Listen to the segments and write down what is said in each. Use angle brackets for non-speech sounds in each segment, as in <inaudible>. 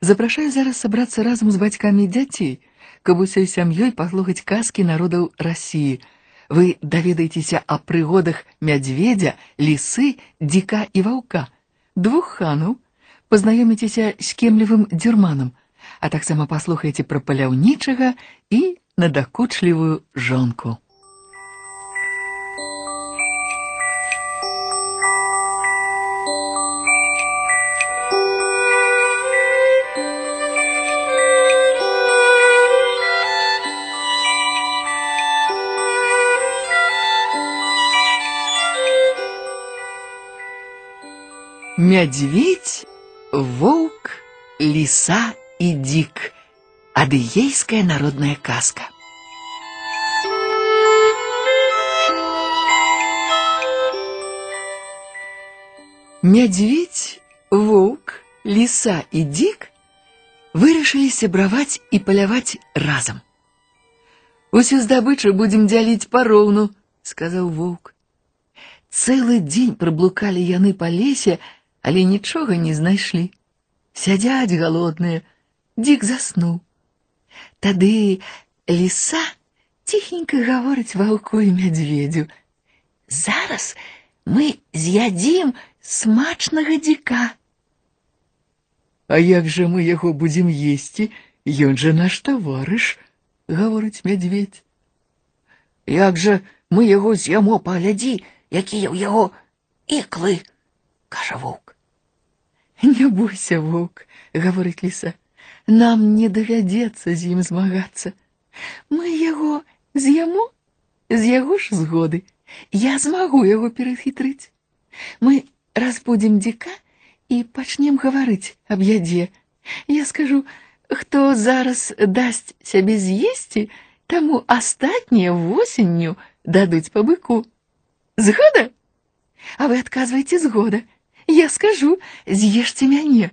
Запрашаю зараз сабрацца разам з бацькамі дзяцей, каб усёй сям'ёй паслухаць казкі народаў Расіі. Вы даведаецеся о прыгодах мядзведзя, лісы, дзіка і ваўка, двух ханаў, пазнаёміцеся з кемлівым дзюрманам, а таксама паслухаеце пра паляўнічага і надакучлівую жонку. Мядзведь, воўк, ліса і дзік. Адыейская народная казка. Мядзведь, воўк, ліса і дзік вырашылі сябраваць і паляваць разам. Усю здабычу будзем дзяліць пароўну, сказаў воўк. Цэлы дзень праблукалі яны па лесе, але нічога не знайшлі. Сядзяць галодныя, дзік заснуў. Тады ліса ціхенька гаворыць ваўку і мядзведзю. Зараз мы з'ядзім смачнага дзіка. А як жа мы яго будзем есці, Ён жа наш таварыш, гаворыць мядзведь. Як жа мы яго з'ямо паглядзі, якія ў яго іклы, кажа воўк. <laughs> Не бойся, воўк, гаворыць ліса. Нам не давядзецца з ім змагацца. Мы яго з'яму з яго ж згоды. Я змагу яго перахітрыць. Мы разбудзім дзіка і пачнем гаварыць аб ядзе. Я скажу, хто зараз дасць сябе з'есці, таму астатнія восенню дадуць па быку. Згода? А вы адказваеце згода. Я скажу, з'ешце мяне,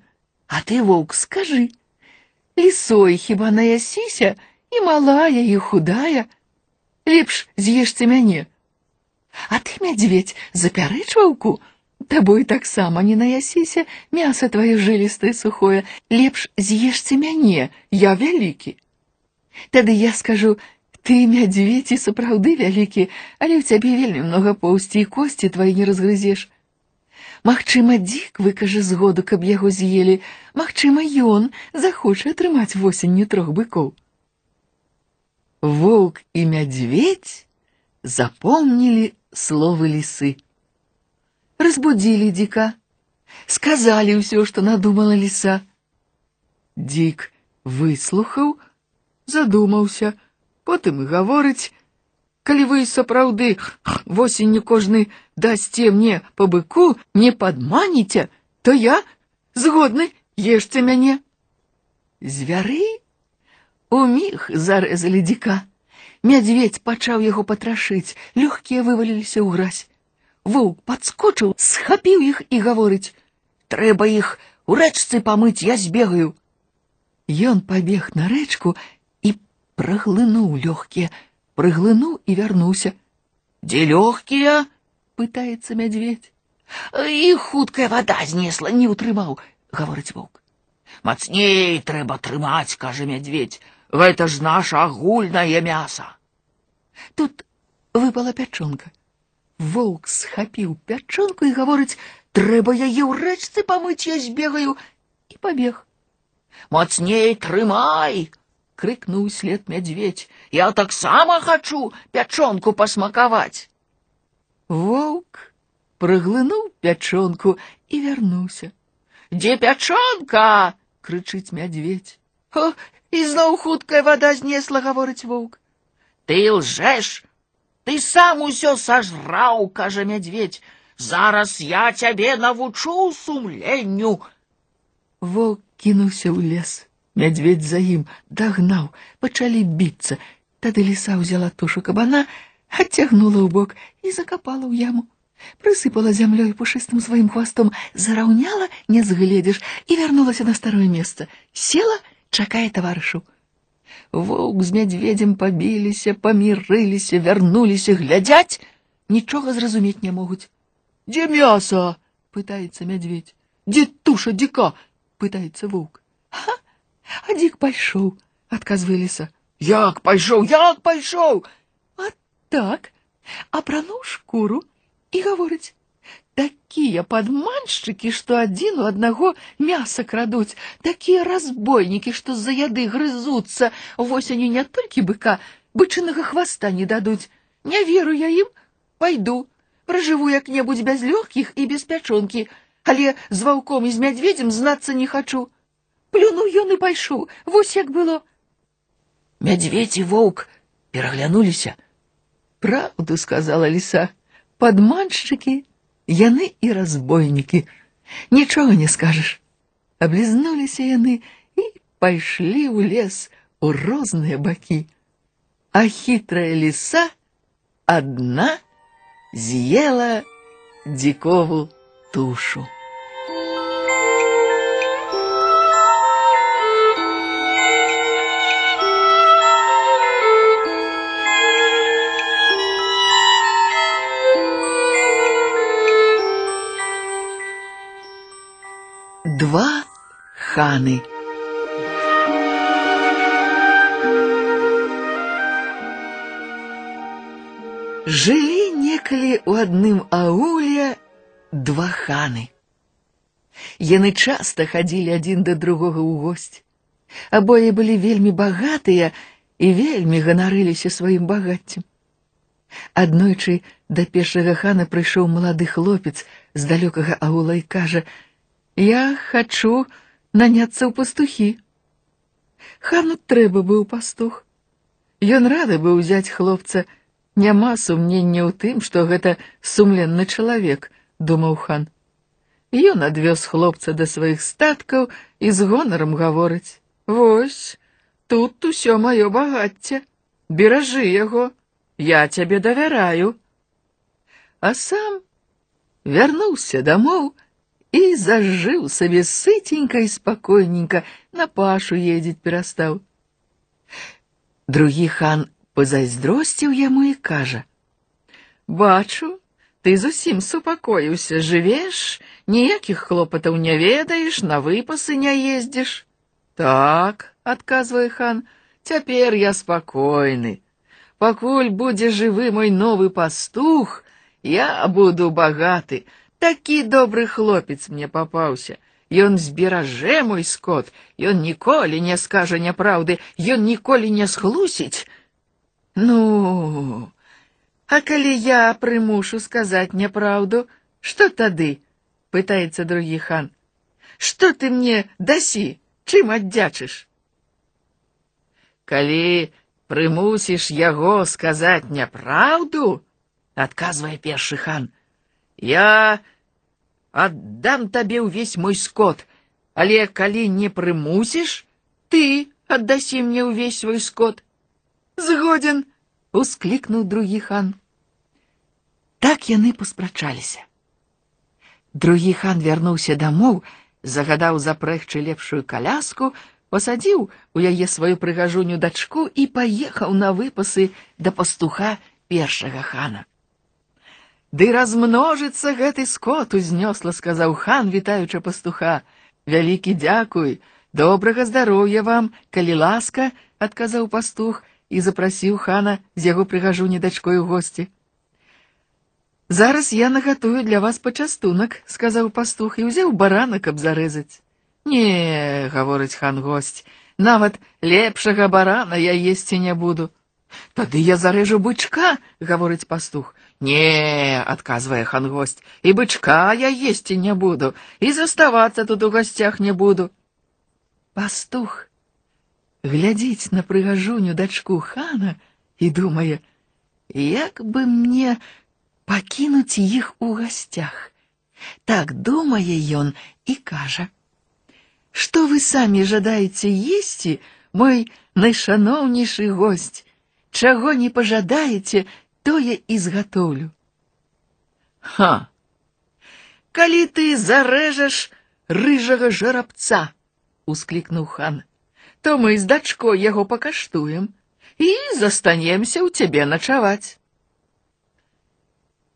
а ты, воўк, скажы. Лісой хіба наясіся, і малая, і худая. Лепш з'ешце мяне. А ты, мядзведь, запярэч ваўку, табой таксама не наясіся, мяса тваё жылістае сухое, лепш з'ешце мяне, я вялікі. Тады я скажу, ты, мядзведь, і сапраўды вялікі, але ў цябе вельмі многа поўсці і косці твае не разгрызеш. Магчыма, дзік выкажа згоду, каб яго з'елі, Магчыма, ён захоча атрымаць восенню трох быкоў. Воўк і мядзведь запомнілі словы лісы. Разбудзілі дзіка, сказалі ўсё, што надумала ліса. Дзік выслухаў, задумаўся, потым і гаворыць, калі вы сапраўды восенню кожны дасце мне по быку, не падманіце, то я згодны ешце мяне. Звяры уміг зарэзалі дзіка. Мядзведь пачаў яго патрашыць, лёгкія вываліліся ў гразь. Воўк падскочыў, схапіў іх і гаворыць: « Трэба іх у рэчцы памыць, я збегаю. Ён пабег на рэчку і праглынуў лёгкія прыглынуў і вярнуўся. Дзе лёгкія? пытаецца мядзведь. І хуткая вада знесла, не ўтрымаў, гаворыць воўк. Мацней трэба трымаць, кажа мядзведь. Гэта ж наша агульнае мяса. Тут выпала пячонка. Воўк схапіў пячонку і гаворыць: трэба яе ў рэчцы памыць, я збегаю і пабег. Мацней трымай, Крикнул след медведь. Я так само хочу пячонку посмаковать. Волк проглынул пячонку и вернулся. Где пячонка? кричит медведь. О, и зноў хуткая вода знесла, говорить волк. Ты лжешь? Ты сам усё сожрал, кажа медведь. Зараз я тебе навучу сумленню. Волк кинулся в лес. Мядзведь за ім дагнаў, пачалі біцца. Тады ліса ўзяла тушу кабана, адцягнула ў бок і закапала ў яму. Прысыпала зямлёй пушыстым сваім хвастом, зараўняла, не згледзеш, і вярнулася на старое месца. Села, чакае таварышу. Воўк з мядзведзем пабіліся, памірыліся, вярнуліся, глядзяць, нічога зразумець не могуць. Дзе мяса? пытаецца мядзведь. Дзе туша дзіка? пытаецца воўк. Ха, а дик пайшоў, адказвае ліса. Як пайшоў, як пайшоў? А так, апрануў шкуру і гаворыць: Такія падманшчыкі, што адзін у аднаго мяса крадуць, такія разбойнікі, што з-за яды грызуцца, восенню не толькі быка, бычынага хваста не дадуць. Не веру я ім, пайду, пражыву як-небудзь без лёгкіх і без пячонкі, але з ваўком і з мядзведзем знацца не хачу. Плюнуў ён і пайшоў, вось як было. Мядзведь і воўк пераглянуліся. Праўду сказала ліса, падманшчыкі, яны і разбойнікі. Нічога не скажаш. Аблізнуліся яны і пайшлі ў лес у розныя бакі. А хітрая ліса одна з'ела дзікову тушу. Два ханы. Жылі некалі ў адным ауле два ханы. Яны часта хадзілі адзін да другога ў госць. Абое былі вельмі багатыя і вельмі ганарыліся сваім багаццем. Аднойчы да першага хана прыйшоў малады хлопец з далёкага аула і кажа: « Я хачу наняцца ў пастухі. Хану трэба быў пастух. Ён рады быў узяць хлопца, Няма сумнення ў тым, што гэта сумленны чалавек, думаў хан. Ён адвёз хлопца да сваіх статкаў і з гонарам гаворыць: « Вось, тут усё маё багацце, беражы яго, я цябе давяраю. А сам вярнуўся дамоў і зажыў сабе сыценька і спакойненька на пашу ездзіць перастаў. Другі хан пазайздросціў яму і кажа: « Бачу, ты зусім супакоіўся, жывеш, ніякіх хлопатаў не ведаеш, на выпасы не ездзіш. Так, адказвае хан, цяпер я спакойны. Пакуль будзе жывы мой новы пастух, я буду багаты. Такі добры хлопец мне папаўся. Ён зберажэ мой скот, ён ніколі не скажа няпраўды, ён ніколі не схлусіць, Ну, а калі я прымушу сказаць няпраўду, што тады? пытаецца другі хан. Што ты мне дасі, чым аддзячыш? Калі прымусіш яго сказаць няпраўду, адказвае першы хан, я аддам табе ўвесь мой скот, але калі не прымусіш, ты аддасі мне ўвесь свой скот. Згоден, усклікнуў другі хан. Так яны паспрачаліся. Другі хан вярнуўся дамоў, загадаў запрэгчы лепшую каляску, пасадзіў у яе сваю прыгажуню дачку і паехаў на выпасы да пастуха першага хана. Ды размножыцца гэты скот узнёсла, сказаў хан, вітаючы пастуха. Вялікі дзякуй, добрага здароўя вам, калі ласка, адказаў пастух, і запрасіў хана з яго прыгажуні дачкой у госці. Зараз я нагатую для вас пачастунак, сказаў пастух і ўзяў барана, каб зарэзаць. Не, гаворыць хан госць, нават лепшага барана я есці не буду. Тады я зарэжу бычка, гаворыць пастух. Не, адказвае хан госць, і бычка я есці не буду, і заставацца тут у гасцях не буду. Пастух глядзіць на прыгажуню дачку хана і думае, як бы мне пакінуць іх у гасцях. Так думае ён і кажа: « Што вы самі жадаеце есці, мой найшаноўнейшы госць, чаго не пажадаеце, тое і згатоўлю. Ха! Калі ты зарэжаш рыжага жарабца, усклікнуў хан то мы з дачкой яго пакаштуем і застанемся ў цябе начаваць.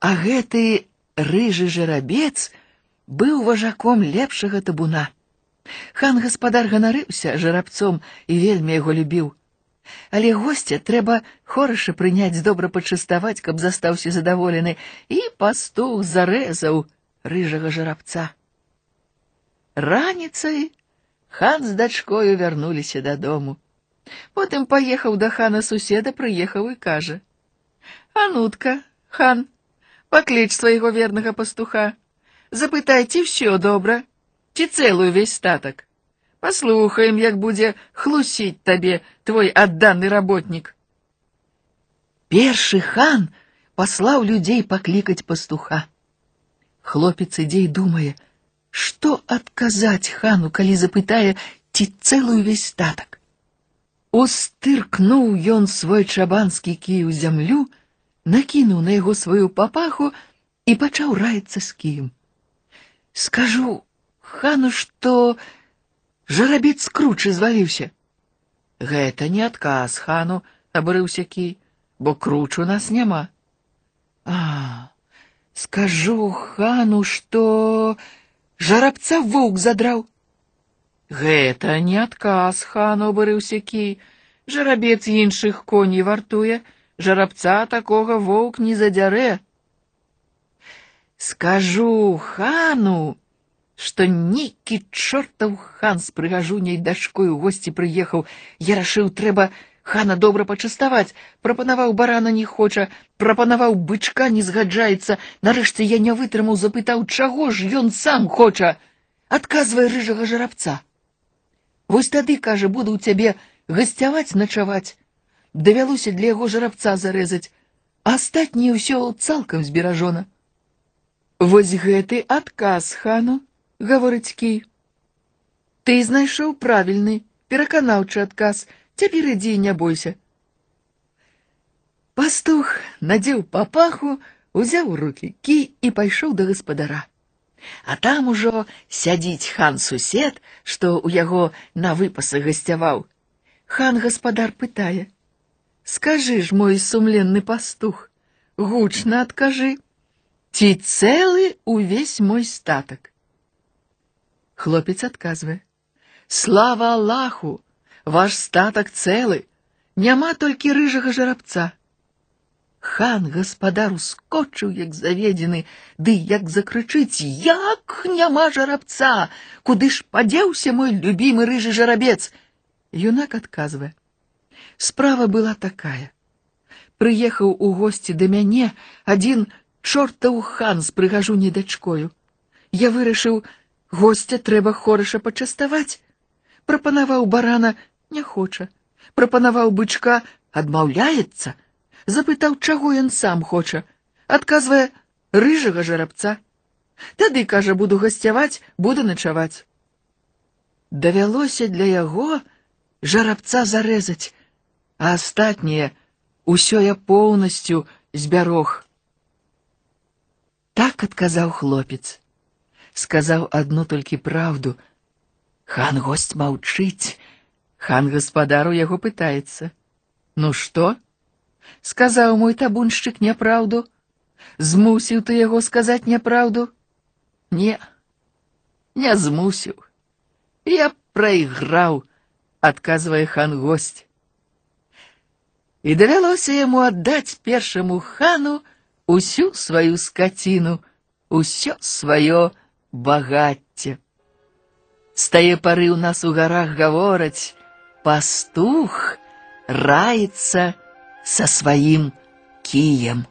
А гэты рыжы жарабец быў важаком лепшага табуна. Хан гаспадар ганарыўся жарабцом і вельмі яго любіў. Але госця трэба хораша прыняць добра пачаставаць, каб застаўся задаволены, і пастух зарэзаў рыжага жарабца. Раніцай хан з дачкою вярнуліся дадому. Потым паехаў да хана суседа, прыехаў і кажа: « Анутка, хан, пакліч свайго вернага пастуха, запытай, ці ўсё добра, ці цэлую весь статак. Паслухаем, як будзе хлусіць табе твой адданы работнік. Першы хан паслаў людзей паклікаць пастуха. Хлопец ідзе і думае, што адказаць хану, калі запытае, ці цэлую весь статак. Устыркнуў ён свой чабанскі кій у зямлю, накінуў на яго сваю папаху і пачаў раіцца з кіем. Скажу хану, што жарабец кручы зваліўся. Гэта не адказ хану, абрыўся кій, бо круч у нас няма. А, скажу хану, што жарабца воўк задраў. Гэта не адказ хану абарыўся кій. Жарабец іншых коней вартуе, жарабца такога воўк не задзярэ. Скажу хану, што нейкі чортаў хан з прыгажуняй дачкой у госці прыехаў, я рашыў трэба хана добра пачаставаць, прапанаваў барана не хоча, прапанаваў бычка не згаджаецца, нарэшце я не вытрымаў, запытаў, чаго ж ён сам хоча, адказвае рыжага жарабца. Вось тады, кажа, буду ў цябе гасцяваць начаваць. Давялося для яго жарабца зарэзаць, а астатняе ўсё цалкам зберажона. Вось гэты адказ хану, гаворыць кій. Ты знайшоў правільны, пераканаўчы адказ, цяпер ідзі не бойся. Пастух надзеў папаху, узяў у рукі кій і пайшоў да гаспадара. А там ужо сядзіць хан сусед, што ў яго на выпасы гасцяваў. Хан гаспадар пытае: « Скажы ж, мой сумленны пастух, гучна адкажы, ці цэлы увесь мой статак. Хлопец адказвае: « Слава Аллаху, ваш статак цэлы, няма толькі рыжага жарабца. Хан гаспадар ускочыў, як заведзены, ды як закрычыць: Як няма жарабца, куды ж падзеўся мой любімы рыжы жарабец. Юнак адказвае: Справа была такая. Прыехаў у госці да мяне адзін чортаў хан з прыгажуняй дачкою. Я вырашыў, гостя трэба хораша пачаставаць. Прапанаваў барана не хоча, прапанаваў бычка адмаўляецца, запытаў, чаго ён сам хоча, адказвае рыжага жарабца. Тады, кажа, буду гасцяваць, буду начаваць. Давялося для яго жарабца зарэзаць, а астатняе ўсё я поўнасцю збярог. Так адказаў хлопец. Сказаў адну толькі праўду. Хан госць маўчыць. Хан гаспадару яго пытаецца: « Ну што? сказаў мой табуншчык няпраўду, змусіў ты яго сказаць няпраўду? Не, не змусіў. Я прайграў, адказвае хан госць. І давялося яму аддаць першаму хану усю сваю скаціну, усё сваё багацце. З тае пары ў нас у гарах гавораць: пастух раецца, со своим кием.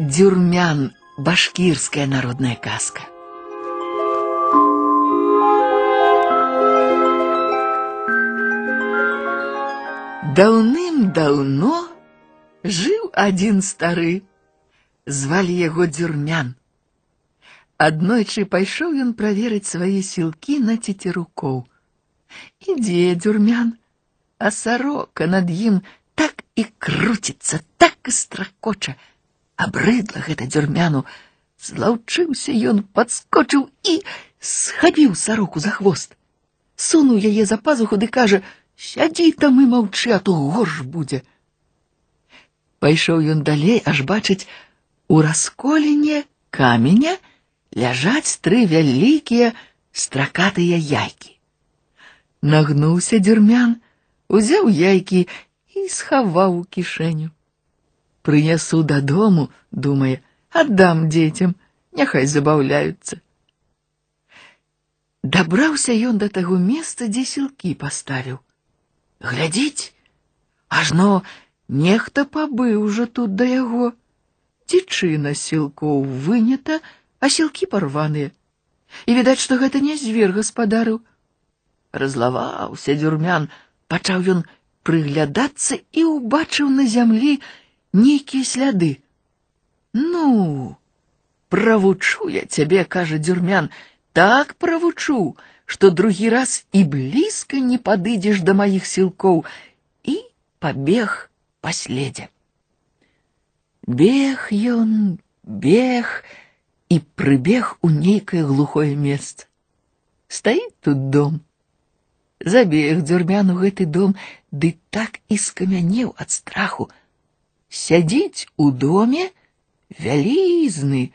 дюрмян, башкирская народная каска? Даўным-даўно жыў адзін стары, звалі яго дзюрмян. Аднойчы пайшоў ён праверыць свае сілкі на цецерукоў. Ідзе дзюрмян, а сарока над ім так і круціцца, так і стракоча. Абрыдла гэта дзюрмяну, Злаўчыўся ён, падскочыў і схапіў сароку за хвост. Сунуў яе за пазуху ды кажа: « Сядзі там і маўчы, а то горш будзе. Пайшоў ён далей, аж бачыць, у расколіне каменя ляжаць тры вялікія стракатыя яйкі. Нагнуўся дзюрмян, узяў яйкі і схаваў у кішэню. Прынясу дадому, думае, аддам дзецям, няхай забаўляюцца. Дабраўся ён да таго месца, дзе сілкі паставіў. Глядзіць, ажно нехта пабыў ужо тут да яго. Цічына сілкоў вынята, а сілкі парваныя. І відаць, што гэта не звер гаспадарыў, разлаваўся дзюрмян, пачаў ён прыглядацца і ўбачыў на зямлі нейкія сляды. Ну, правучу я цябе, кажа дзюрмян, так правучу, што другі раз і блізка не падыдзеш да маіх сілкоў і пабег па следзе. Бег ён, бег і прыбег у нейкае глухое месца. Стаіць тут дом, Забег дзюрмян у гэты дом, ды так і скамянеў ад страху. Сядзіць у доме вялізны,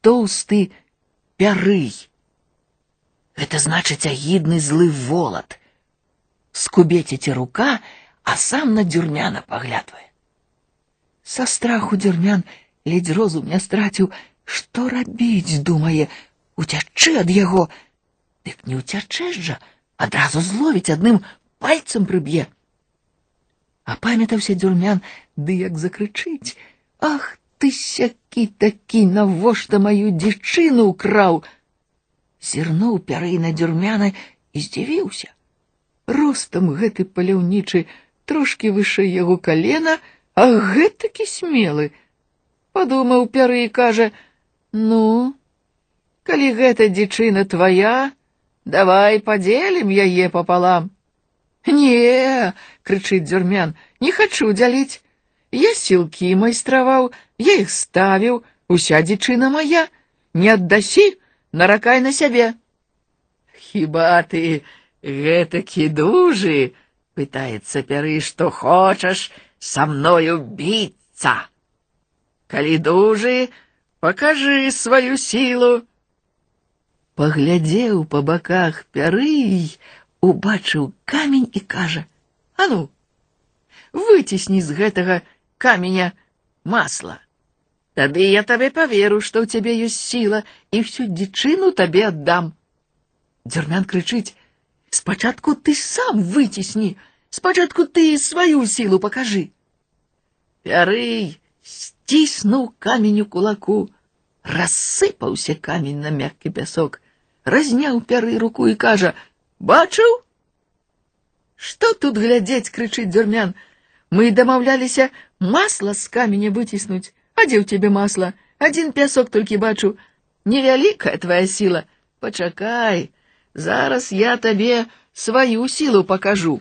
тоўсты пярый. Это значыць агідны злы волат. Скубеціце рука, а сам на дзюрмяна паглядвае. Са страху дзюрмян ледзь розум не страціў, што рабіць, думае, уцячы ад яго. Дык не ўцячэш жа, адразу зловіць адным пальцам прыб'е. Апамятаўся дзюрмян, ды як закрычыць: « Ах ты сякі такі, навошта маю дзічыну ўкраў! Зірнуў пярэй на дзюрмяна і здзівіўся. Ростам гэты паляўнічы трошки вышэй яго калена, а гэтакі смелы. Падумаў пяры і кажа: « Ну, калі гэта дзічына твоя, Давай поделим яе пополам. Не, крычыць дзюрмян, не хочу дзяліць. Я сілкі майстраваў, я іх ставіў, уся дзічына моя, не аддасі, наракай на сябе. Хіба ты гэтакі дужы, пытаецца пяры, што хочаш са мною біцца. Калі дужы, покажы сваю сілу паглядзеў па баках пярый, убачыў камень і кажа: « А ну, выцісні з гэтага каменя масла. Тады я табе паверу, што ў цябе ёсць сіла і всю дзічыну табе аддам. Дзярмян крычыць: « Спачатку ты сам выцісні, спачатку ты сваю сілу пакажы. Пярый сціснуў камень у кулаку, рассыпаўся камень на мяккі пясок разняў пяры руку і кажа: « Бачыў? Што тут глядзець, крычыць дзюрмян. Мы дамаўляліся масла з каменя выціснуць, а дзе ў цябе масла, адзін пясок толькі бачу, невялікая твоя сіла. Пачакай, зараз я табе сваю сілу пакажу.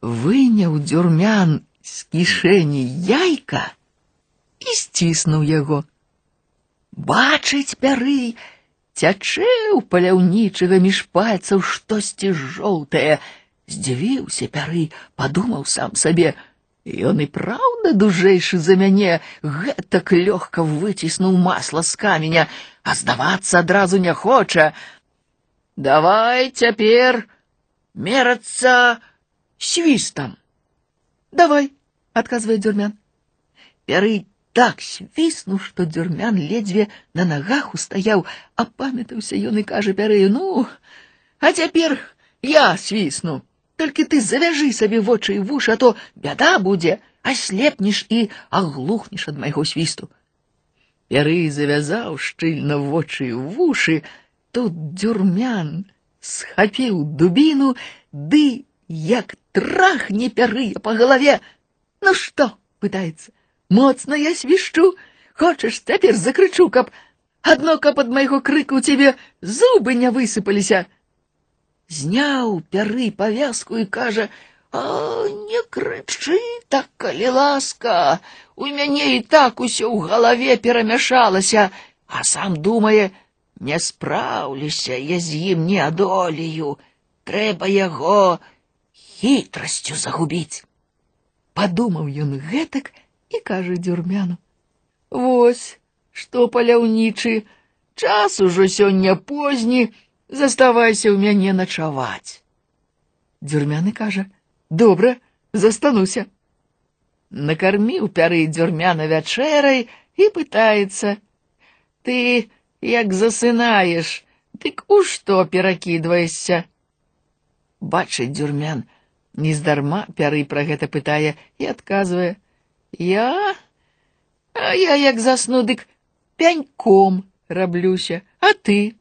Выняў дзюрмян з кішэні яйка і сціснуў яго. Бачыць пяры, цячэ ў паляўнічага між пальцаў штосьці жоўтае. Здзівіўся пяры, падумаў сам сабе. Ён і праўда дужэйшы за мяне, гэтак лёгка выціснуў масла з каменя, а здавацца адразу не хоча. Давай цяпер мерацца свістам. Давай, адказвае дзюрмян. Пяры так свіснуў, што дзюрмян ледзьве на нагах устаяў, апамятаўся ён і кажа пярэю: ну, а цяпер я свісну. Толькі ты завяжы сабе вочы і вуш, а то бяда будзе, аслепнеш і аглухнеш ад майго свісту. Пяры завязаў шчыльна вочы і вушы, тут дзюрмян схапіў дубіну, ды як трахне пяры па галаве. Ну што, пытаецца, Моцна я свішчу, хочаш цяпер закрычу, каб адно каб ад майго крыку ў цябе зубы не высыпаліся. Зняў пяры павязку і кажа: « А не крычы так, калі ласка, У мяне і так усё ў галаве перамяшалася, а сам думае, не спраўлюся я з ім не адолею, трэба яго хітрасцю загубіць. Падумаў ён гэтак і кажа дзюрмяну: « Вось, што паляўнічы, час ужо сёння позні, заставайся ў мяне начаваць. Дзюрмяны кажа: « Добра, застануся. Накарміў пяры дзюрмяна вячэрай і пытаецца: « Ты, як засынаеш, дык у што перакідваешся? Бачыць дзюрмян, нездарма пяры пра гэта пытае і адказвае: « Я, а я як засну, дык пяньком раблюся, а ты?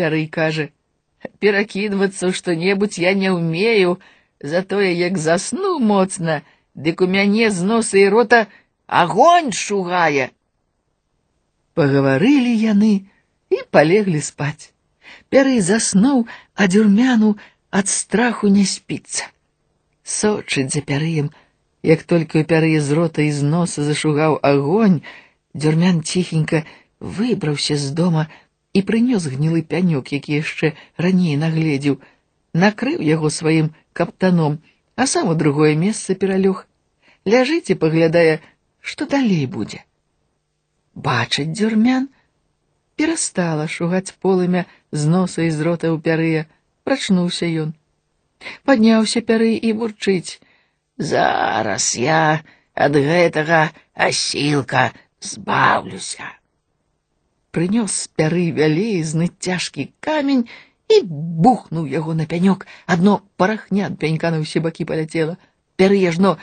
Пярый кажа: « Перакідвацца ў што-небудзь я не ўмею, затое як засну моцна, дык у мяне з носа і рота агонь шугае. Пагаварылі яны і палеглі спаць. Пяры заснуў, а дзюрмяну ад страху не спіцца. Сочыць за пярыем, як толькі ў пяры з рота і з носа зашугаў агонь, дзюрмян ціхенька выбраўся з дома і прынёс гнілы пянёк, які яшчэ раней нагледзеў, накрыў яго сваім каптаном, а сам у другое месца пералёг. Ляжыць і паглядае, што далей будзе. Бачыць дзюрмян, перастала шугаць полымя з носа і з рота ў пярыя, прачнуўся ён. Падняўся пяры і бурчыць: Зараз я ад гэтага асілка збаўлюся. Прынёс пяры вялізны цяжкі камень і бухнуў яго на пянёк. Адно парахня ад пянька на ўсе бакі паляцела. Перыяжно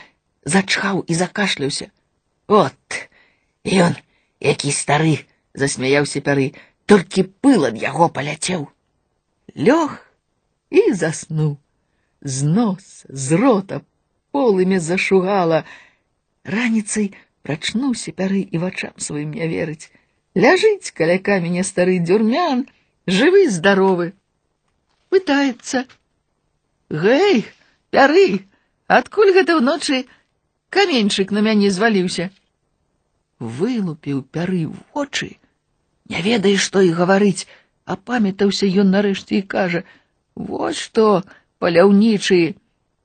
зачхаў і закашляўся. От, ён, які стары, засмяяўся пяры, толькі пыл ад яго паляцеў. Лёг і заснуў. З нос, з рота полымя зашугала. Раніцай прачнуўся пяры і вачам сваім не верыць. Ляжыць каля каменя стары дзюрмян, жывы здаровы пытаецца: Гэй, пяры, адкуль гэта ўночы каменьчык на мяне зваліўся. Вылупіў пяры вочы, не ведае, што і гаварыць, апамятаўся ён нарэшце і кажа: « Вось што, паляўнічы,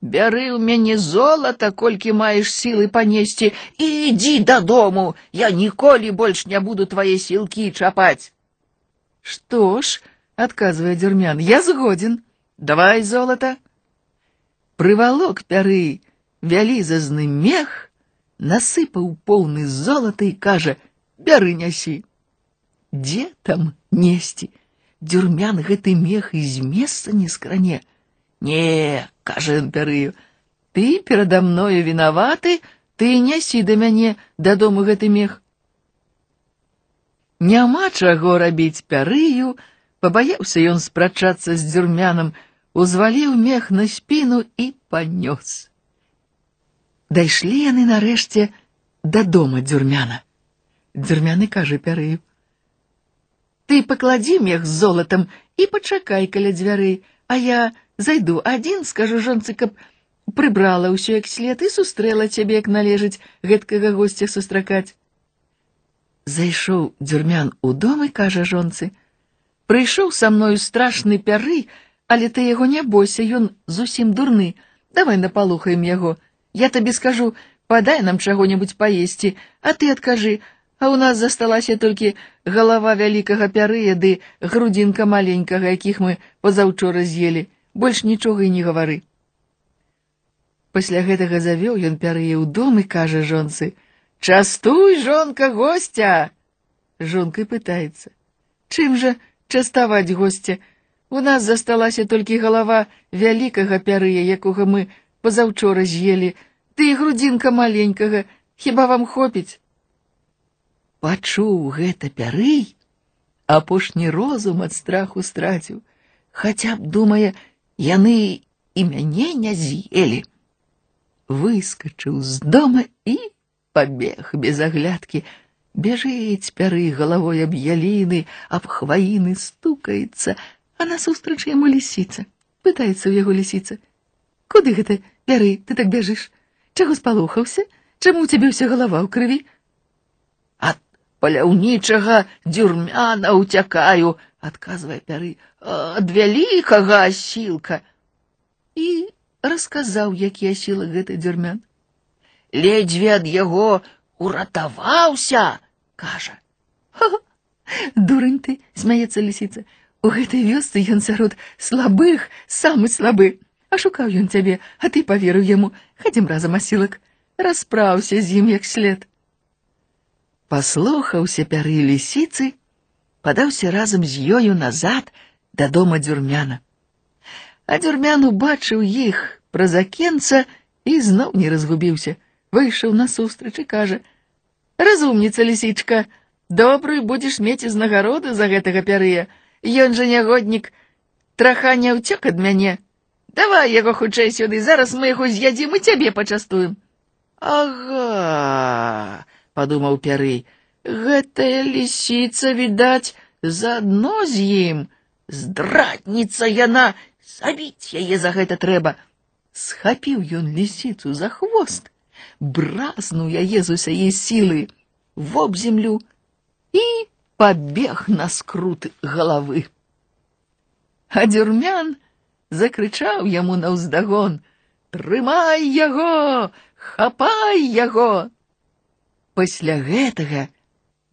бяры ў мяне золата, колькі маеш сілы панесці і ідзі дадому, я ніколі больш не буду твае сілкі чапаць. Што ж, отказывая Дюрмян. «Я згоден. Давай золото». Прывалок пяры вялізазны мех, насыпаў поўны золата і кажа: « Бяры нясі. Дзе там несці? Дюрмян гэты мех і з месца не скране. Не, кажа ён пярыю, ты перада мною вінаваты, ты нясі да мяне дадому гэты мех. Няма чаго рабіць пярыю, Пабаяўся ён спрачацца з дзюрмянам, узваліў мех на спіну і панёс. Дайшлі яны нарэшце да дома дзюрмяна. Дзюрмяны кажа пярыю: « Ты пакладзі мех з золатам і пачакай каля дзвярэй, а я зайду адзін, скажу жонцы, каб прыбрала ўсё як след і сустрэла цябе, як належыць гэткага госця сустракаць. Зайшоў дзюрмян у дом і кажа жонцы: « Прыйшоў са мною страшны пяры, але ты яго не бойся, ён зусім дурны. Давай напалухаем яго. Я табе скажу, падай нам чаго-небудзь паесці, а ты адкажы, а ў нас засталася толькі галава вялікага пярыя ды грудзінка маленькага, якіх мы пазаўчора з'елі. Больш нічога і не гавары. Пасля гэтага завёў ён пярые ў дом і кажа жонцы: « Частуй, жонка гостя. Жонкай пытаецца: « Чым жа частаваць госця. У нас засталася толькі галава вялікага пярыя, якога мы пазаўчора з'елі, ды і грудзінка маленькага, хіба вам хопіць? Пачуў гэта пярый, апошні розум ад страху страціў, хаця б думае, яны і мяне не з'елі. Выскачыў з дома і пабег без аглядкі, Бежыць пяры галавой аб яліны, аб хваіны стукаецца, а насустрач яму лісіца. Пытаецца ў яго лісіца: « Куды гэта пяры, ты так бяжыш? Чаго спалохаўся? Чаму у цябе ўся галава ў крыві? А паляўнічага дзюрмяна ўцякаю, адказвае пяры, ад вялікага асілка. І расказаў, які асілак гэты дзюрмян. Ледзьве ад яго уратаваўся, кажа. Дурень ты, смяецца лісіца. У гэтай вёсцы ён сярод слабых, самы слабы. А шукаў ён цябе, а ты паверыў яму. Хадзім разам асілак. Распраўся з ім як след. Паслухаўся пяры лісіцы, падаўся разам з ёю назад да дома дзюрмяна. А дзюрмян убачыў іх праз акенца і зноў не разгубіўся. Выйшаў насустрач і кажа: « Разумніца лісічка, добрую будзеш мець узнагароду за гэтага пярыя. Ён жа нягоднік, траха не ўцёк ад мяне. Давай яго хутчэй сюды, зараз мы яго з'ядзім і цябе пачастуем. Ага, падумаў пярый, гэтая лісіца, відаць, заадно з ім. Здратніца яна, забіць яе за гэта трэба. Схапіў ён лісіцу за хвост, бразнуў яе з усяе сілы, воп землю і побег на скрут головы. А дзюрмян закрычаў яму наўздагон: « Трымай яго, хапай яго! Пасля гэтага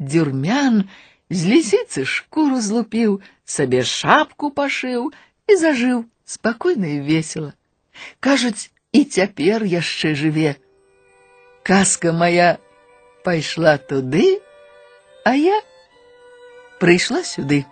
дзюрмян з лісіцы шкуру злупіў, сабе шапку пашыў і зажыў спакойна і весела. Кажуць, і цяпер яшчэ жыве. Казка моя пайшла туды, а я прийшла сюди.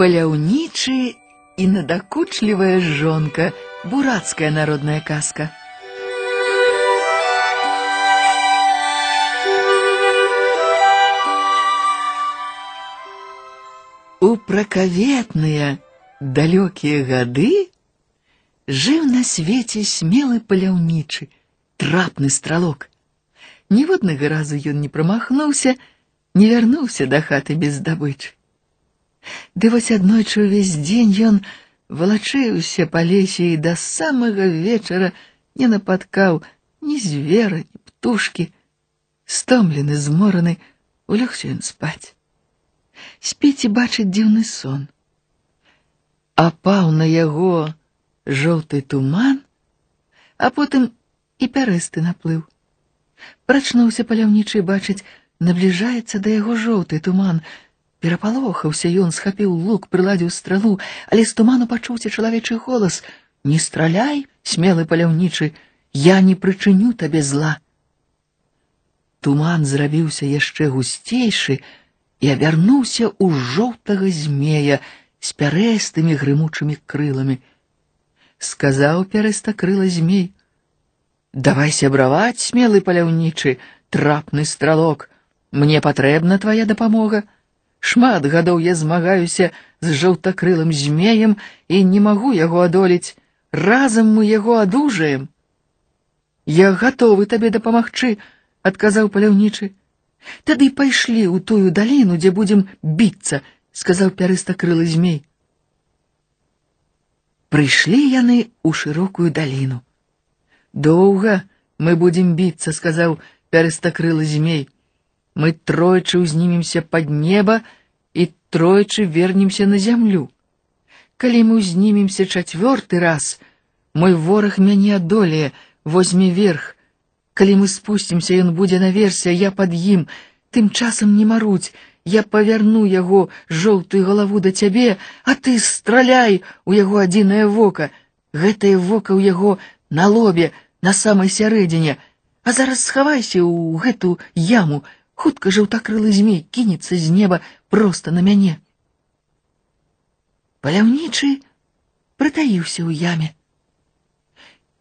Паляўнічы і надакучлівая жонка, бурацкая народная казка. У пракаветныя далёкія гады жыў на свеце смелы паляўнічы, трапны стралок. Ніводнага разу ён не прамахнуўся, не вярнуўся да хаты без здабычы. Ды вось аднойчы ўвесь дзень ён валачыўся па лесе і да самага вечара не напаткаў ні звера, ні птушкі. Стомлены, змораны, улёгся ён спаць спіць і бачыць дзіўны сон. Апаў на яго жоўты туман, а потым і пярэсты наплыў. Прачнуўся паляўнічы бачыць, набліжаецца да яго жоўты туман. Перапалохаўся ён, схапіў лук, прыладзіў стралу, але з туману пачуўся чалавечы голас: « Не страляй, смелы паляўнічы, я не прычыню табе зла. Туман зрабіўся яшчэ гусцейшы, і абярнуўся ў жоўтага змея з пярэстымі грымучымі крыламі. Сказаў пярэстакрыла змей: « Давай сябраваць, смелы паляўнічы, трапны стралок, мне патрэбна твая дапамога. Шмат гадоў я змагаюся з жоўтакрылым змеем і не магу яго адолець. Разам мы яго адужаем. Я гатовы табе дапамагчы, адказаў паляўнічы. Тады пайшлі ў тую даліну, дзе будзем біцца, сказаў пярыстакрылы змей. Прыйшлі яны ў шырокую даліну. Доўга мы будзем біцца, сказаў пярыстакрылы змей. Мы тройчы ўзнімемся пад неба і тройчы вернемся на зямлю. Калі мы ўзнімемся чацвёрты раз, мой вораг мяне адолее, возьме верх, Калі мы спусцімся, ён будзе наверсе, я пад ім. Тым часам не маруць, я павярну яго жоўтую галаву да цябе, а ты страляй у яго адзінае вока. Гэтае вока ў яго на лобе, на самай сярэдзіне. А зараз схавайся ў гэту яму. Хутка жаўтакрылы змей кінецца з неба проста на мяне. Паляўнічы прытаіўся ў яме.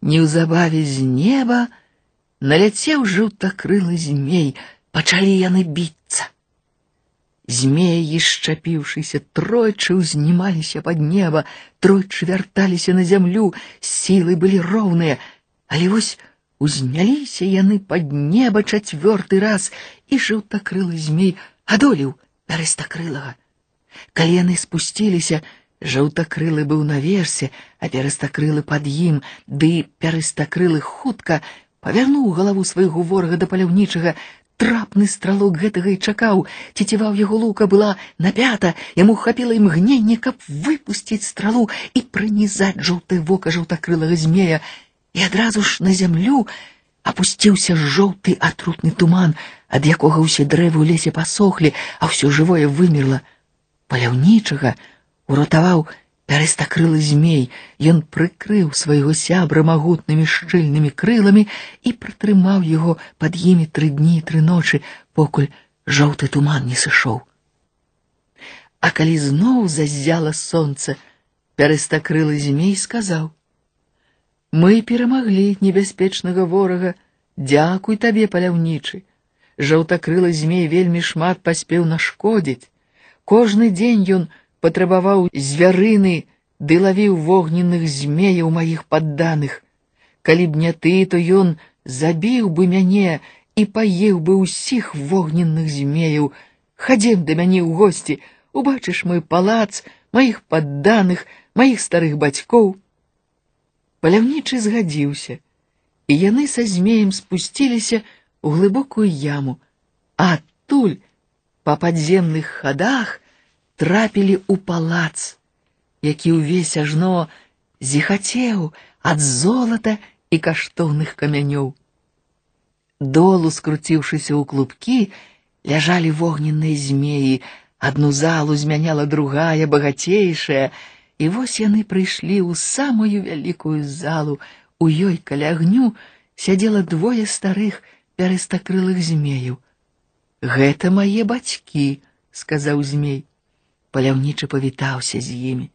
Неўзабаве з неба, наляцеў жаўтакрылы змей, пачалі яны біцца. Змеі, шчапіўшыся, тройчы ўзнімаліся пад неба, тройчы вярталіся на зямлю, сілы былі роўныя, але вось Узняліся яны пад неба чацвёрты раз, і жаўтакрылы змей адолеў перыстакрылага. Калі яны спусціліся, жаўтакрылы быў наверсе, а перыстакрылы пад ім, ды перыстакрылы хутка павярнуў галаву свайго ворага да паляўнічага, трапны стралок гэтага і чакаў, цеціваў яго лука была напята, яму хапіла імгненне, каб выпусціць стралу і пранізаць жоўтае вока жаўтакрылага змея, і адразу ж на зямлю апусціўся жоўты атрутны туман, ад якога ўсе дрэвы ў лесе пасохлі, а ўсё жывое вымерла. Паляўнічага уратаваў пярэстакрылы змей, ён прыкрыў свайго сябра магутнымі шчыльнымі крыламі і пратрымаў яго пад імі тры дні і тры ночы, покуль жоўты туман не сышоў. А калі зноў заззяла сонца, пярэстакрылы змей сказаў: Мы перамаглі небяспечнага ворага, дзякуй табе паляўнічы. Жаўтакрылы змей вельмі шмат паспеў нашкодзіць. Кожны дзень ён патрабаваў звярыны ды лавіў вогненных змеяў маіх падданых. Калі б не ты, то ён забіў бы мяне і паеў бы ўсіх вогненных змеяў. Хадзем да мяне ў госці, убачыш мой палац, маіх падданых, маіх старых бацькоў. Паляўнічы згадзіўся, і яны са змеем спусціліся ў глыбокую яму, а адтуль па падземных хадах трапілі ў палац, які ўвесь ажно зіхацеў ад золата і каштоўных камянёў. Долу скруціўшыся ў клубкі, ляжалі вогненныя змеі, адну залу змяняла другая багацейшая, І вось яны прыйшлі ў самую вялікую залу. У ёй каля агню сядзела двое старых пярэстакрылых змеяў. Гэта мае бацькі, сказаў змей. Паляўнічы павітаўся з імі.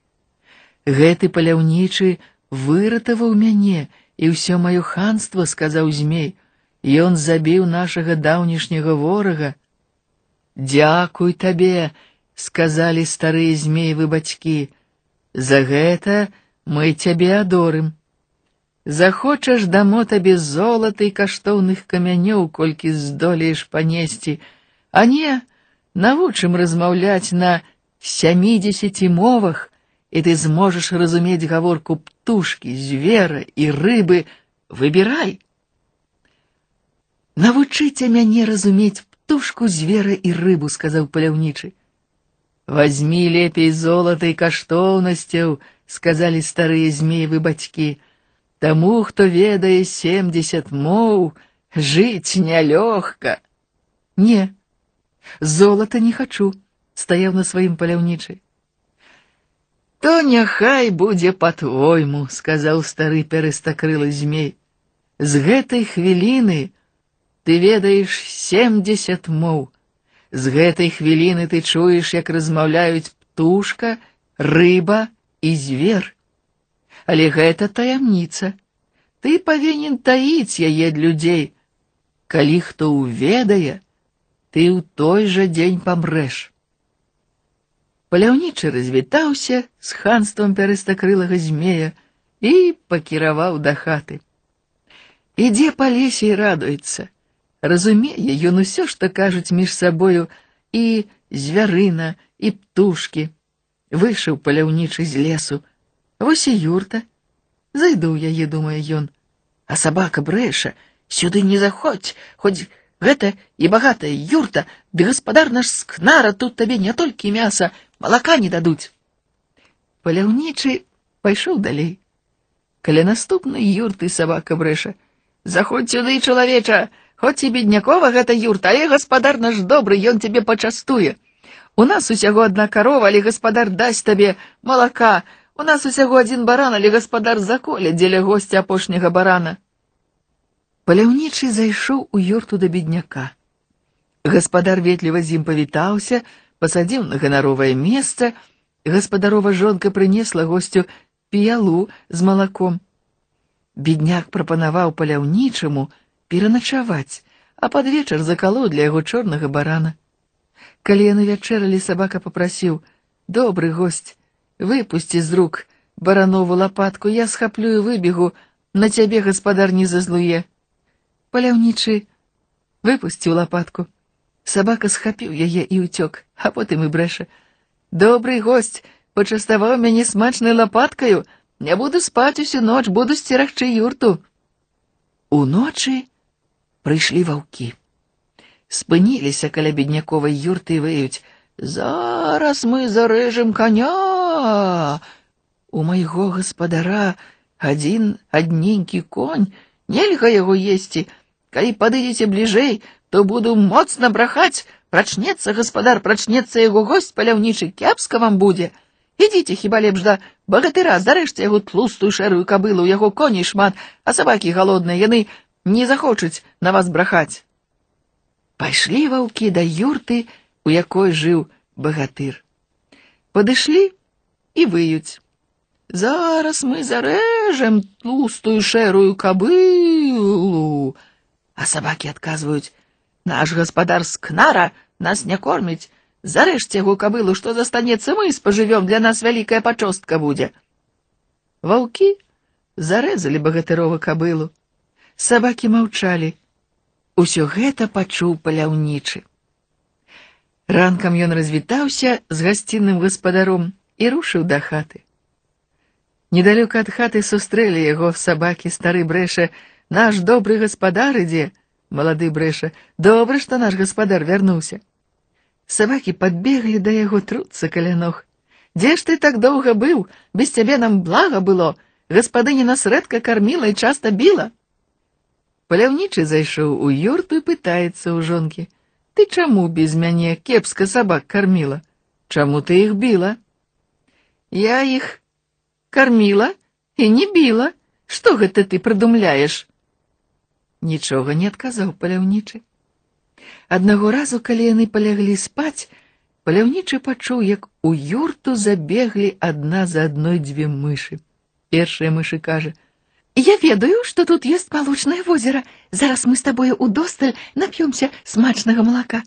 Гэты паляўнічы выратаваў мяне і ўсё маё ханство, сказаў змей. Ён забіў нашага даўнішняга ворага. Дзякуй табе, сказалі старыя змеевы бацькі. За гэта мы цябе адорым. Захочаш дамо табе золата і каштоўных камянёў, колькі здолееш панесці, а не навучым размаўляць на сямідзесяці мовах, і ты зможаш разумець гаворку птушкі, звера і рыбы, выбірай. Навучыце мяне разумець птушку, звера і рыбу, сказаў паляўнічы. Возьми лепей золата і каштоўнасцяў, сказалі старыя змеевы бацькі. Таму, хто ведае семдзесят моў, жыць нялёгка. Не, золата не хачу, стаяў на сваім паляўнічы. То няхай будзе па-твойму, сказаў стары перыстакрылы змей. З гэтай хвіліны ты ведаеш семдесят моў. З гэтай хвіліны ты чуеш, як размаўляюць птушка, рыба і звер. Але гэта таямніца. Ты павінен таіць яе ад людзей. Калі хто ўведае, ты ў той жа дзень памрэш. Паляўнічы развітаўся з ханствам пярэстакрылага змея і пакіраваў да хаты. Ідзе па лесе і радуецца разумее ён усё, што кажуць між сабою і звярына і птушкі. Выйшаў паляўнічы з лесу. Вось і юрта. Зайду ў яе, думае ён. А сабака брэша, сюды не заходзь, хоць гэта і багатая юрта, ды гаспадар наш скнара тут табе не толькі мяса, малака не дадуць. Паляўнічы пайшоў далей. Каля наступнай юрты сабака брэша. Заходзь сюды, чалавеча, Хоць і беднякова гэта юрта, але гаспадар наш добры, ён цябе пачастуе. У нас усяго адна карова, але гаспадар дасць табе малака. У нас усяго адзін баран, але гаспадар заколе дзеля госця апошняга барана. Паляўнічы зайшоў у юрту да бедняка. Гаспадар ветліва з ім павітаўся, пасадзіў на ганаровае месца. Гаспадарова жонка прынесла госцю піялу з малаком. Бедняк прапанаваў паляўнічаму, пераначаваць, а пад вечар закалоў для яго чорнага барана. Калі яны вячэралі, сабака попрасіў: « Добры госць, выпусці з рук баранову лапатку, я схаплю і выбегу, на цябе гаспадар не зазлуе. паляўнічы выпусціў лапатку. Сабака схапіў яе і ўцёк, а потым і брэша. Добрый госць пачаставаў мяне смачнай лапаткаю, не буду спаць усю ноч, буду сцерагчы юрту. Уночы прыйшлі ваўкі. Спыніліся каля бедняковай юрты і выюць: Зараз мы зарэжем коня. У майго гаспадара адзін адненькі конь, нельга яго есці. Калі падыдзеце бліжэй, то буду моцна брахаць, прачнецца гаспадар, прачнецца яго госць паляўнічы, кепска вам будзе. Ідзіце хіба лепш да багатыра, зарэжце яго тлустую шэрую кабылу, у яго коней шмат, а сабакі галодныя, яны не захочуць на вас брахаць. Пайшлі ваўкі да юрты, у якой жыў багатыр. Падышлі і выюць. Зараз мы зарэжем тлустую шэрую кабылу. А сабакі адказваюць: Наш гаспадар з кнара нас не корміць. Зарэжце яго кабылу, што застанецца мы спажывём, для нас вялікая пачостка будзе. Ваўкі зарэзалі багатырова кабылу. Сабакі маўчалі. Усё гэта пачуў паляўнічы. Ранкам ён развітаўся з гасцінным гаспадаром і рушыў да хаты. Недалёка ад хаты сустрэлі яго сабакі стары брэша, наш добры гаспадар ідзе, малады брэша, добра, што наш гаспадар вярнуўся. Сабакі падбеглі да яго труцца каля ног. Дзе ж ты так доўга быў, без цябе нам блага было, гаспадыня нас рэдка карміла і часта біла. Паляўнічы зайшоў у юрту і пытаецца ў жонкі: « Ты чаму без мяне кепска сабак карміла? Чаму ты іх біла? Я іх карміла і не біла. Што гэта ты прыдумляеш? Нічога не адказаў паляўнічы. Аднаго разу, калі яны паляглі спаць, паляўнічы пачуў, як у юрту забеглі адна за адной дзве мышы. Першая мышы кажа: « Я ведаю, што тут ёсць малочнае возера. Зараз мы з табою удосталь нап'ёмся смачнага малака.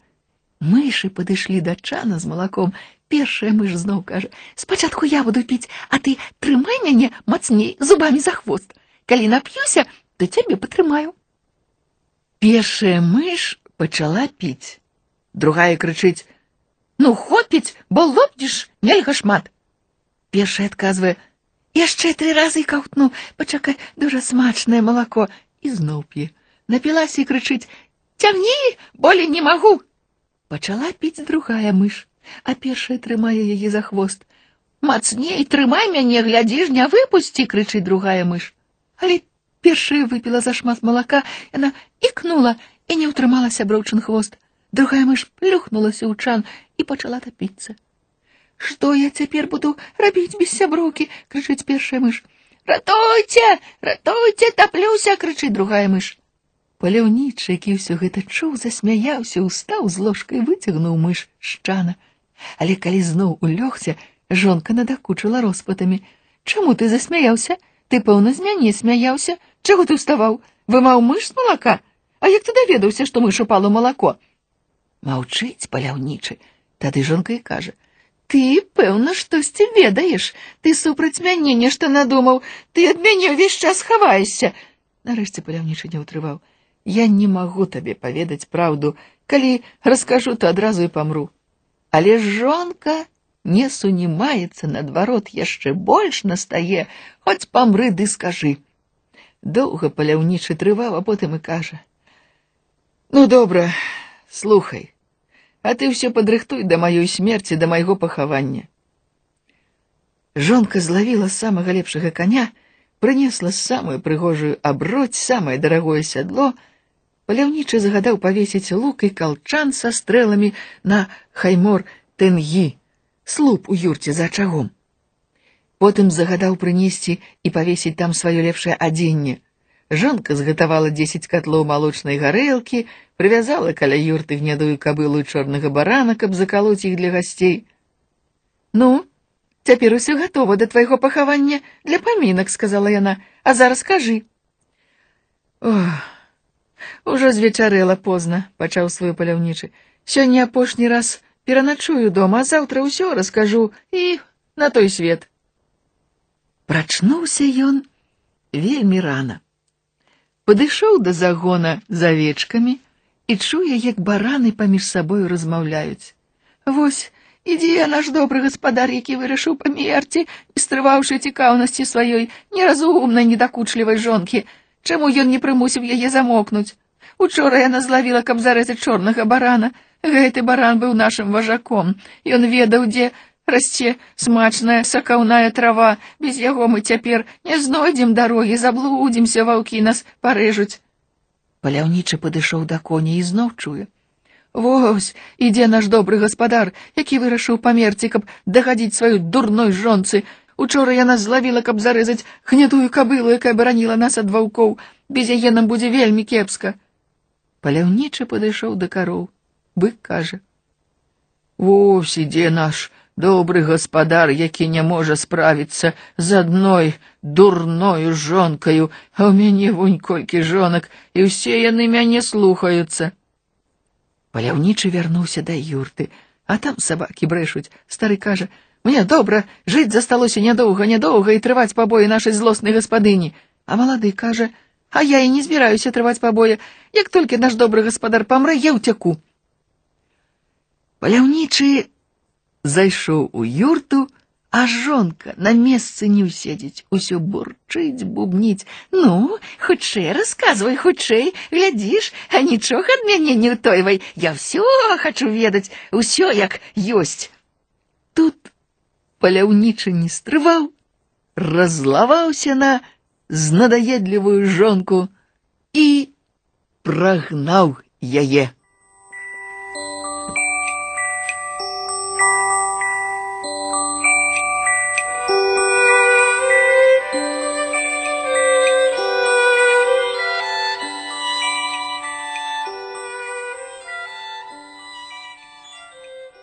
Мышы падышлі да чана з малаком. Першая мыш зноў кажа: « Спачатку я буду піць, а ты трымай мяне мацней зубамі за хвост. Калі нап'юся, то цябе патрымаю. Першая мыш пачала піць. Другая крычыць: « Ну хопіць, бо лопнеш, нельга шмат. Першая адказвае: « Яшчэ тры разы каўтну, пачакай, дужа смачнае малако і зноў п'е. Напілася і крычыць: « Цягні, болей не магу. Пачала піць другая мыш, а першая трымае яе за хвост. Мацней трымай мяне, глядзі ж, не выпусці, крычыць другая мыш. Але Першая выпила зашмат малака, яна ікнула і не ўтрымала сяброўчын хвост. Другая мыш плюхнулася ў чан і пачала тапіцца. Што я цяпер буду рабіць без сяброўкі, крычыць першая мыш. Ратуйце, ратуйце, таплюся, крычыць другая мыш. Паляўнічы, які ўсё гэта чуў, засмяяўся, устаў з ложкай, выцягнуў мыш з чана. Але калі зноў улёгся, жонка надакучыла роспатамі. Чаму ты засмяяўся? Ты, пэўна, з мяне смяяўся, Чаго ты ўставаў? Вымаў мыш з малака? А як ты даведаўся, што мыш упала малако? Маўчыць паляўнічы. Тады жонка і кажа: « Ты, пэўна, штосьці ведаеш, ты супраць мяне нешта надумаў, ты ад мяне ўвесь час хаваешся. Нарэшце паляўнічы не ўтрываў. Я не магу табе паведаць праўду, калі раскажу, то адразу і памру. Але жонка не сунімаецца наадварот яшчэ больш настае, хоць памры ды скажы. Доўга паляўнічы трываў, а потым і кажа: « Ну добра, слухай, а ты ўсё падрыхтуй да маёй смерці да майго пахавання. Жонка злавіла самага лепшага каня, прынесла самую прыгожую аброць, самае дарагое сядло, паляўнічы загадаў павесіць лук і калчан са стрэламі на хаймор тэнгі, слуп у юрце за ачагом. Потым загадаў прынесці і павесіць там сваё лепшае адзенне. Жонка згатавала дзесяць катлоў малочнай гарэлкі, прывязала каля юрты гнядую кабылу чорнага барана, каб закалоць іх для гасцей. Ну, цяпер усё гатова да твайго пахавання для памінак, сказала яна, а зараз кажы. Ох, ужо звечарэла позна, пачаў свой паляўнічы. Сёння апошні раз пераначую дома, а заўтра ўсё раскажу і на той свет. Прачнуўся ён вельмі рана. Падышоў да загона з авечкамі і чуе, як бараны паміж сабою размаўляюць. Вось, ідзе наш добры гаспадар, які вырашыў памерці, не стрываўшы цікаўнасці сваёй неразумнай, недакучлівай жонкі. Чаму ён не прымусіў яе замокнуць? Учора яна злавіла, каб зарэзаць чорнага барана. Гэты баран быў нашым важаком. Ён ведаў, дзе расце смачная сакаўная трава. Без яго мы цяпер не знойдзем дарогі, заблудзімся, ваўкі нас парэжуць. Паляўнічы падышоў да коня і зноў чуе. Вось, ідзе наш добры гаспадар, які вырашыў памерці, каб дагадзіць сваёй дурной жонцы. Учора яна злавіла, каб зарэзаць гнятую кабылу, якая бараніла нас ад ваўкоў. Без яе нам будзе вельмі кепска. Паляўнічы падышоў да кароў. Бык кажа: « Вось ідзе наш добры гаспадар, які не можа справіцца з адной дурною жонкаю, а ў мяне вунь колькі жонак, і ўсе яны мяне слухаюцца. Паляўнічы вярнуўся да юрты, а там сабакі брэшуць. Стары кажа: « Мне добра, жыць засталося нядоўга, нядоўга і трываць пабоі нашай злоснай гаспадыні. А малады кажа: а я і не збіраюся трываць пабоя. Як толькі наш добры гаспадар памрэ, я ўцяку. Паляўнічы зайшоў у юрту, а жонка на месцы не ўседзець, усё бурчыць, бубніць. Ну, хутчэй расказвай, хутчэй, глядзіш, а нічога ад мяне не ўтойвай. Я ўсё хачу ведаць, усё як ёсць. Тут паляўнічы не стрываў, разлаваўся на знадаедлівую жонку і прагнаў яе.